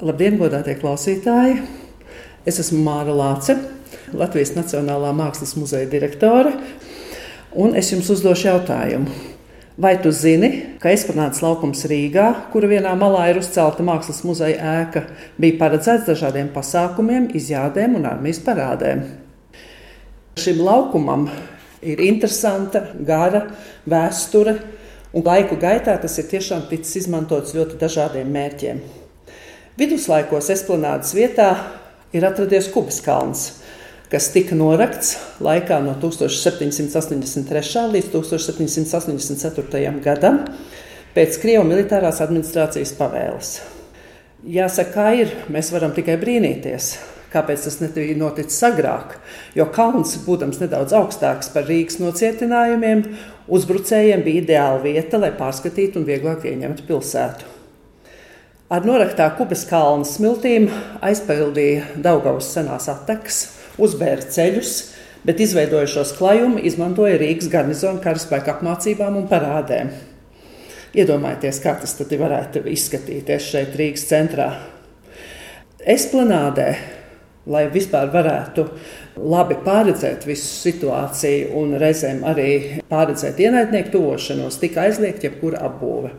Labdien, godātie klausītāji! Es esmu Māra Lāce, Latvijas Nacionālā Mākslas muzeja direktore, un es jums uzdošu jautājumu. Vai tu zini, ka eksponāts laukums Rīgā, kura vienā malā ir uzcelta mākslas muzeja ēka, bija paredzēts dažādiem pasākumiem, izjādēm un armijas parādēm? Šim laukumam ir interesanta, gara vēsture, un laiku gaitā tas ir tiešām ticis izmantots ļoti dažādiem mērķiem. Viduslaikos esplanādes vietā ir atradies Kubiskalns, kas tika norakts laikā no 1783. līdz 1784. gadam pēc Krievijas militārās administrācijas pavēles. Jāsaka, kā ir, mēs varam tikai brīnīties, kāpēc tas nebija noticis agrāk. Jo kalns, būdams nedaudz augstāks par Rīgas nocietinājumiem, uzbrucējiem bija ideāla vieta, lai pārskatītu un vieglāk ieņemtu pilsētu. Ar noraktā kubas kalnu smiltīm aizpildīja Daugavas senās attekas, uzbēra ceļus, bet izveidojušos klajumu izmantoja Rīgas garnizona karaspēka apmācībām un parādēm. Iedomājieties, kā tas tad varētu izskatīties šeit Rīgas centrā. Esplanādē, lai vispār varētu labi pārredzēt visu situāciju un reizēm arī pārredzēt ienaidnieku tuvošanos, tika aizliegta jebkura apbūve.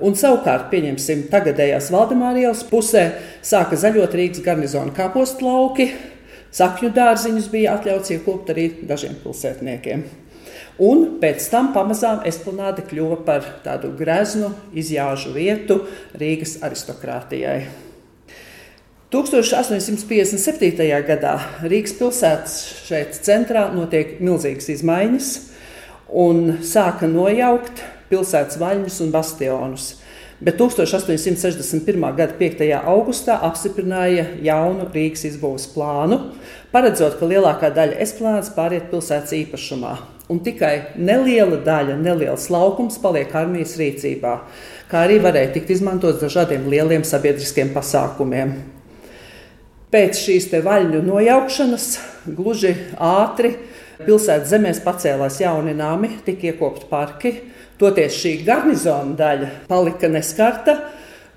Un savukārt, pieņemsim, tagadējās Valdemārijas pusē sāka zaļot Rīgas garnizona kāpostu lauki, sakņu dārziņus bija atļauts iekopt arī dažiem pilsētniekiem. Un pēc tam pamazām esplanāde kļuva par tādu greznu izjāžu vietu Rīgas aristokrātijai. 1857. gadā Rīgas pilsētas šeit centrā notiek milzīgas izmaiņas un sāka nojaukt pilsētas vaļņus un bastionus. Bet 1861. gada 5. augustā apstiprināja jaunu Rīgas izbūves plānu, paredzot, ka lielākā daļa esplanādes pāriet pilsētas īpašumā, un tikai neliela daļa, neliels laukums paliek armijas rīcībā, kā arī varēja tikt izmantots dažādiem lieliem sabiedriskiem pasākumiem. Pēc šīs vaļņu nojaukšanas gluži ātri pilsētas zemēs pacēlās jauni nami, tika iekopti parki, Toties šī garnizona daļa palika neskarta.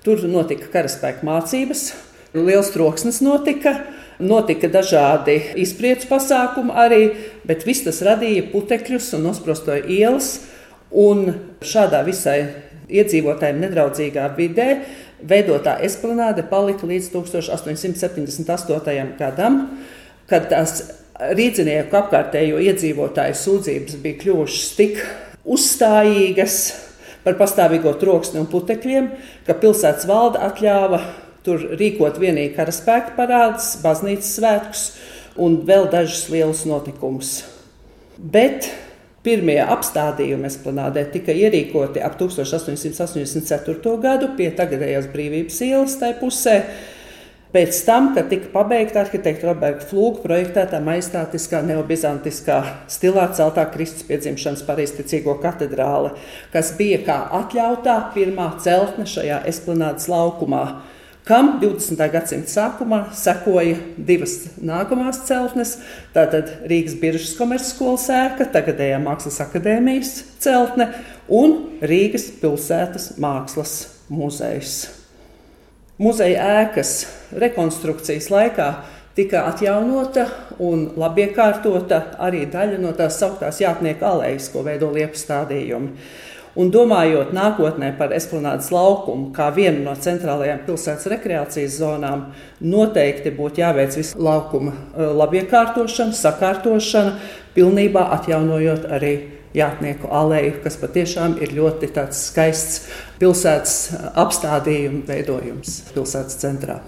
Tur notika karaspēka mācības, liels troksnis notika. Notika dažādi izpriecas pasākumi arī, bet viss tas radīja putekļus un nosprostoja ielas. Un šādā visai iedzīvotājiem nedraudzīgā vidē veidotā esplanāde palika līdz 1878. gadam, kad tās rīdzinieku apkārtējo iedzīvotāju sūdzības bija kļuvušas tik uzstājīgas par pastāvīgo troksni un putekļiem, ka pilsētas valde atļāva tur rīkot vienīgi karaspēka parādus, baznīcas svētkus un vēl dažus lielus notikumus. Bet pirmie apstādījumi esplanādē tika ierīkoti ap 1884. gadu pie tagadējās brīvības ielas tajā pusē. Pēc tam, kad tika pabeigta arhitekta Roberta Flūga projektētā maistātiskā neobizantiskā stilā celtā Kristus piedzimšanas pareizticīgo katedrāle, kas bija kā atļautā pirmā celtne šajā esplanādes laukumā, kam 20. gadsimta sākumā sekoja divas nākamās celtnes - tātad Rīgas Biržas komercskolas ēka, tagadējā Mākslas akadēmijas celtne un Rīgas pilsētas mākslas muzejs. Muzeja ēkas rekonstrukcijas laikā tika atjaunota un labiekārtota arī daļa no tās sauktās jātnieku alejas, ko veido liepu stādījumi. Un domājot nākotnē par esplanādes laukumu kā vienu no centrālajām pilsētas rekreācijas zonām, noteikti būtu jāveic visu laukuma eh, labiekārtošana, sakārtošana, pilnībā atjaunojot arī Jātnieku aleju, kas patiešām ir ļoti skaists pilsētas apstādījuma veidojums pilsētas centrā.